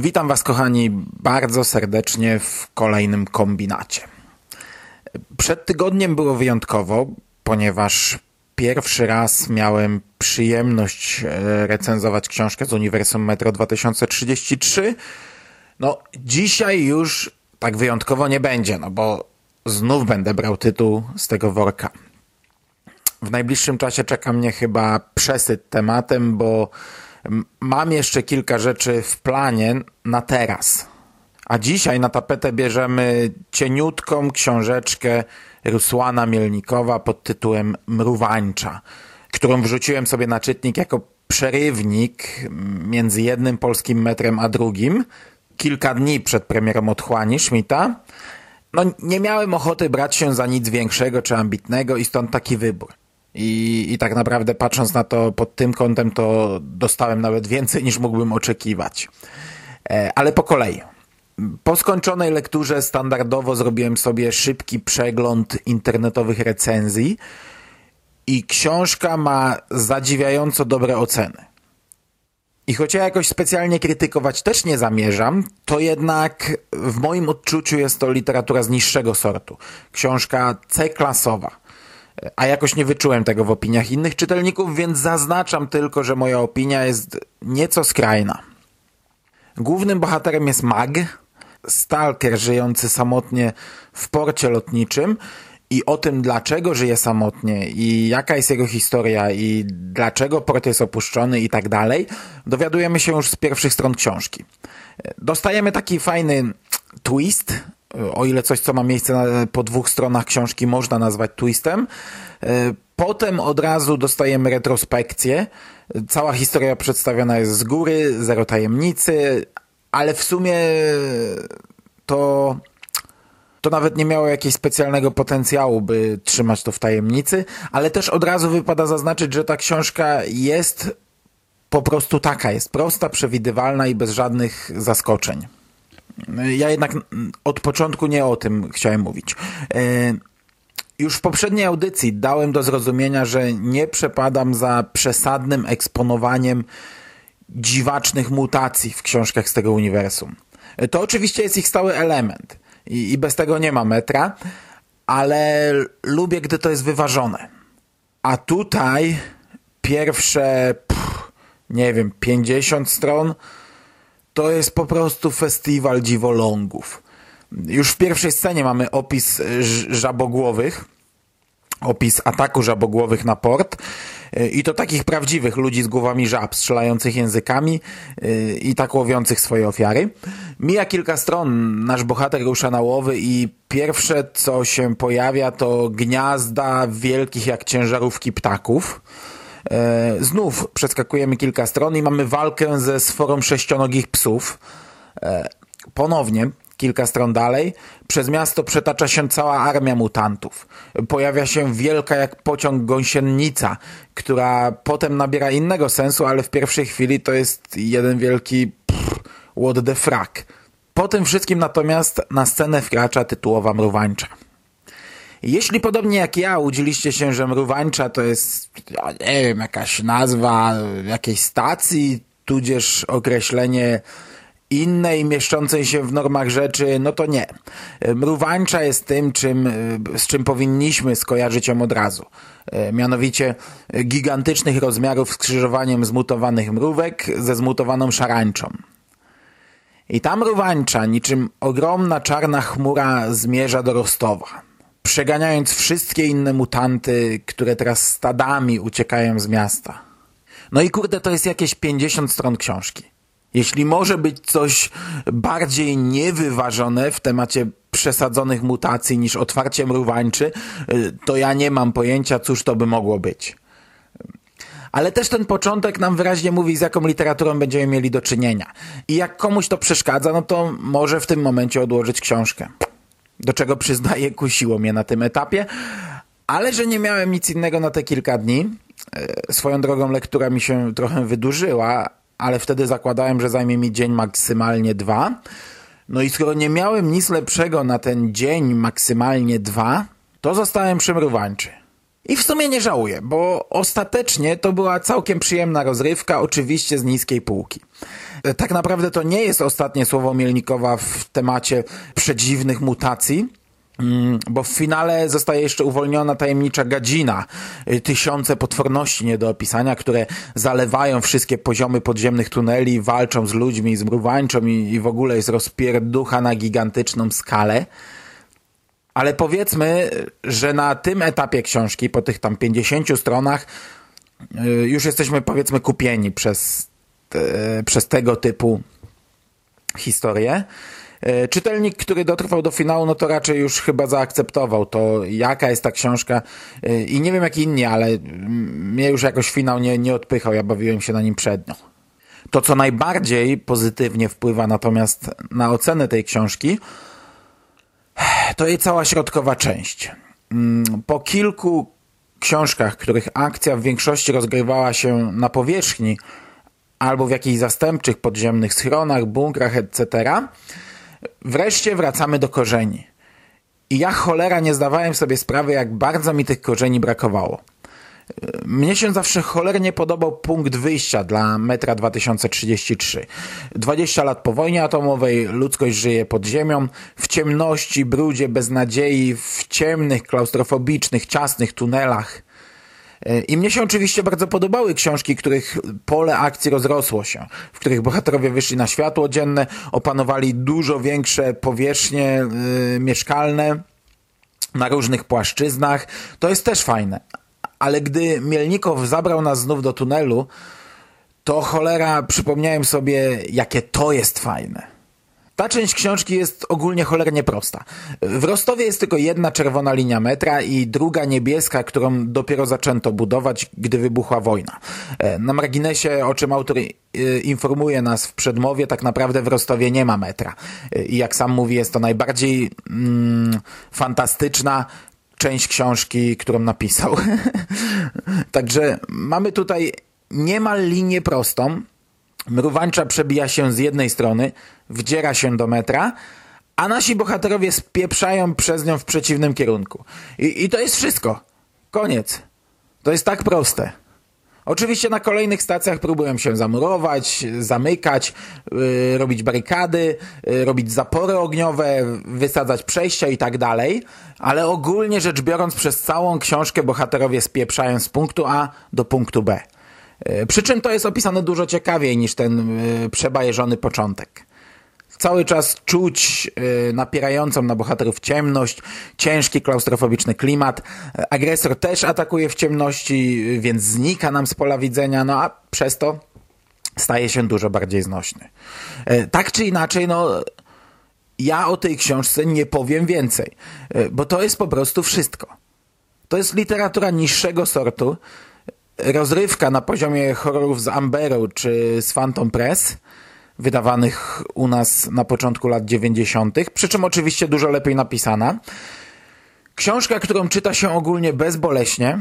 Witam Was, kochani, bardzo serdecznie w kolejnym kombinacie. Przed tygodniem było wyjątkowo, ponieważ pierwszy raz miałem przyjemność e, recenzować książkę z Uniwersum Metro 2033. No, dzisiaj już tak wyjątkowo nie będzie, no bo znów będę brał tytuł z tego worka. W najbliższym czasie czeka mnie chyba przesyt tematem, bo mam jeszcze kilka rzeczy w planie na teraz. A dzisiaj na tapetę bierzemy cieniutką książeczkę Rusłana Mielnikowa pod tytułem Mruwańcza, którą wrzuciłem sobie na czytnik jako przerywnik między jednym polskim metrem a drugim, kilka dni przed premierą Otchłani Schmidta. No, nie miałem ochoty brać się za nic większego czy ambitnego i stąd taki wybór. I, I tak naprawdę patrząc na to pod tym kątem, to dostałem nawet więcej niż mógłbym oczekiwać. E, ale po kolei. Po skończonej lekturze standardowo zrobiłem sobie szybki przegląd internetowych recenzji i książka ma zadziwiająco dobre oceny. I choć ja jakoś specjalnie krytykować też nie zamierzam, to jednak w moim odczuciu jest to literatura z niższego sortu. Książka C-klasowa a jakoś nie wyczułem tego w opiniach innych czytelników, więc zaznaczam tylko, że moja opinia jest nieco skrajna. Głównym bohaterem jest Mag, stalker żyjący samotnie w porcie lotniczym i o tym, dlaczego żyje samotnie i jaka jest jego historia i dlaczego port jest opuszczony i tak dalej, dowiadujemy się już z pierwszych stron książki. Dostajemy taki fajny twist, o ile coś, co ma miejsce na, po dwóch stronach książki można nazwać twistem. E, potem od razu dostajemy retrospekcję. Cała historia przedstawiona jest z góry, zero tajemnicy, ale w sumie to to nawet nie miało jakiegoś specjalnego potencjału, by trzymać to w tajemnicy, ale też od razu wypada zaznaczyć, że ta książka jest po prostu taka, jest prosta, przewidywalna i bez żadnych zaskoczeń. Ja jednak od początku nie o tym chciałem mówić. E, już w poprzedniej audycji dałem do zrozumienia, że nie przepadam za przesadnym eksponowaniem dziwacznych mutacji w książkach z tego uniwersum. E, to oczywiście jest ich stały element i, i bez tego nie ma metra, ale lubię, gdy to jest wyważone. A tutaj pierwsze, pff, nie wiem, 50 stron to jest po prostu festiwal dziwolągów. Już w pierwszej scenie mamy opis żabogłowych, opis ataku żabogłowych na port i to takich prawdziwych ludzi z głowami żab, strzelających językami i tak łowiących swoje ofiary. Mija kilka stron, nasz bohater rusza na łowy i pierwsze co się pojawia to gniazda wielkich jak ciężarówki ptaków. E, znów przeskakujemy kilka stron i mamy walkę ze sforą sześcionogich psów. E, ponownie, kilka stron dalej, przez miasto przetacza się cała armia mutantów. Pojawia się wielka jak pociąg gąsienica, która potem nabiera innego sensu, ale w pierwszej chwili to jest jeden wielki pff, what the frack. Po tym wszystkim natomiast na scenę wkracza tytułowa mruwańcza. Jeśli podobnie jak ja udzieliście się, że mruwańcza to jest, ja nie wiem, jakaś nazwa jakiejś stacji, tudzież określenie innej, mieszczącej się w normach rzeczy, no to nie. Mruwańcza jest tym, czym, z czym powinniśmy skojarzyć ją od razu. Mianowicie gigantycznych rozmiarów skrzyżowaniem zmutowanych mrówek ze zmutowaną szarańczą. I ta mruwańcza, niczym ogromna czarna chmura zmierza do Rostowa przeganiając wszystkie inne mutanty, które teraz stadami uciekają z miasta. No i kurde, to jest jakieś 50 stron książki. Jeśli może być coś bardziej niewyważone w temacie przesadzonych mutacji niż otwarcie mruwańczy, to ja nie mam pojęcia, cóż to by mogło być. Ale też ten początek nam wyraźnie mówi, z jaką literaturą będziemy mieli do czynienia. I jak komuś to przeszkadza, no to może w tym momencie odłożyć książkę do czego przyznaję kusiło mnie na tym etapie, ale że nie miałem nic innego na te kilka dni. E, swoją drogą lektura mi się trochę wydłużyła, ale wtedy zakładałem, że zajmie mi dzień maksymalnie dwa. No i skoro nie miałem nic lepszego na ten dzień maksymalnie dwa, to zostałem przymruwańczy. I w sumie nie żałuję, bo ostatecznie to była całkiem przyjemna rozrywka, oczywiście z niskiej półki. Tak naprawdę to nie jest ostatnie słowo Mielnikowa w temacie przedziwnych mutacji, mm, bo w finale zostaje jeszcze uwolniona tajemnicza gadzina. Tysiące potworności nie do opisania, które zalewają wszystkie poziomy podziemnych tuneli, walczą z ludźmi, z mruwańczą i, i w ogóle jest rozpierducha na gigantyczną skalę. Ale powiedzmy, że na tym etapie książki, po tych tam 50 stronach, y, już jesteśmy powiedzmy kupieni przez, przez tego typu historie. Czytelnik, który dotrwał do finału, no to raczej już chyba zaakceptował to, jaka jest ta książka y, i nie wiem jak inni, ale mnie już jakoś finał nie, nie odpychał, ja bawiłem się na nim przednio. To, co najbardziej pozytywnie wpływa natomiast na ocenę tej książki, to jej cała środkowa część. Mm, po kilku książkach, których akcja w większości rozgrywała się na powierzchni albo w jakichś zastępczych podziemnych schronach, bunkrach, etc., wreszcie wracamy do korzeni. I ja cholera nie zdawałem sobie sprawy, jak bardzo mi tych korzeni brakowało. Mnie się zawsze cholernie podobał punkt wyjścia dla metra 2033. 20 lat po wojnie atomowej, ludzkość żyje pod ziemią, w ciemności, brudzie, beznadziei, w ciemnych, klaustrofobicznych, ciasnych tunelach. I mnie się oczywiście bardzo podobały książki, których pole akcji rozrosło się, w których bohaterowie wyszli na światło dzienne, opanowali dużo większe powierzchnie yy, mieszkalne na różnych płaszczyznach. To jest też fajne. Ale gdy Mielnikow zabrał nas znów do tunelu, to cholera przypomniałem sobie, jakie to jest fajne. Ta część książki jest ogólnie cholernie prosta. W Rostowie jest tylko jedna czerwona linia metra i druga niebieska, którą dopiero zaczęto budować, gdy wybuchła wojna. E, na marginesie, o czym autor e, informuje nas w przedmowie, tak naprawdę w Rostowie nie ma metra. E, I jak sam mówi, jest to najbardziej mm, fantastyczna, część książki, którą napisał. Także mamy tutaj niemal linię prostą. Mruwańcza przebija się z jednej strony, wdziera się do metra, a nasi bohaterowie spieprzają przez nią w przeciwnym kierunku. I, i to jest wszystko. Koniec. To jest tak proste. Oczywiście na kolejnych stacjach próbują się zamurować, zamykać, yy, robić barykady, yy, robić zapory ogniowe, wysadzać przejścia i tak dalej, ale ogólnie rzecz biorąc przez całą książkę bohaterowie spieprzają z punktu A do punktu B. Yy, przy czym to jest opisane dużo ciekawiej niż ten yy, przebajeżony początek. Cały czas czuć y, napierającą na bohaterów ciemność, ciężki klaustrofobiczny klimat. Agresor też atakuje w ciemności, więc znika nam z pola widzenia, no a przez to staje się dużo bardziej znośny. Tak czy inaczej, no ja o tej książce nie powiem więcej, bo to jest po prostu wszystko. To jest literatura niższego sortu, rozrywka na poziomie horrorów z Amberu czy z Phantom Press – wydawanych u nas na początku lat 90., przy czym oczywiście dużo lepiej napisana. Książka, którą czyta się ogólnie bezboleśnie,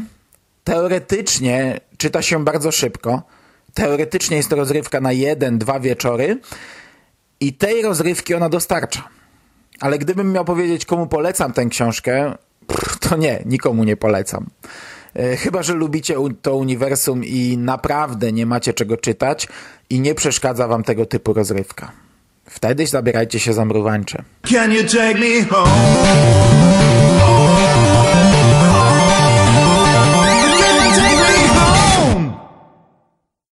teoretycznie czyta się bardzo szybko, teoretycznie jest to rozrywka na jeden, dwa wieczory i tej rozrywki ona dostarcza. Ale gdybym miał powiedzieć, komu polecam tę książkę, to nie, nikomu nie polecam. E, chyba, że lubicie to uniwersum i naprawdę nie macie czego czytać i nie przeszkadza wam tego typu rozrywka. Wtedy zabierajcie się za mruwańcze. Can you take me home?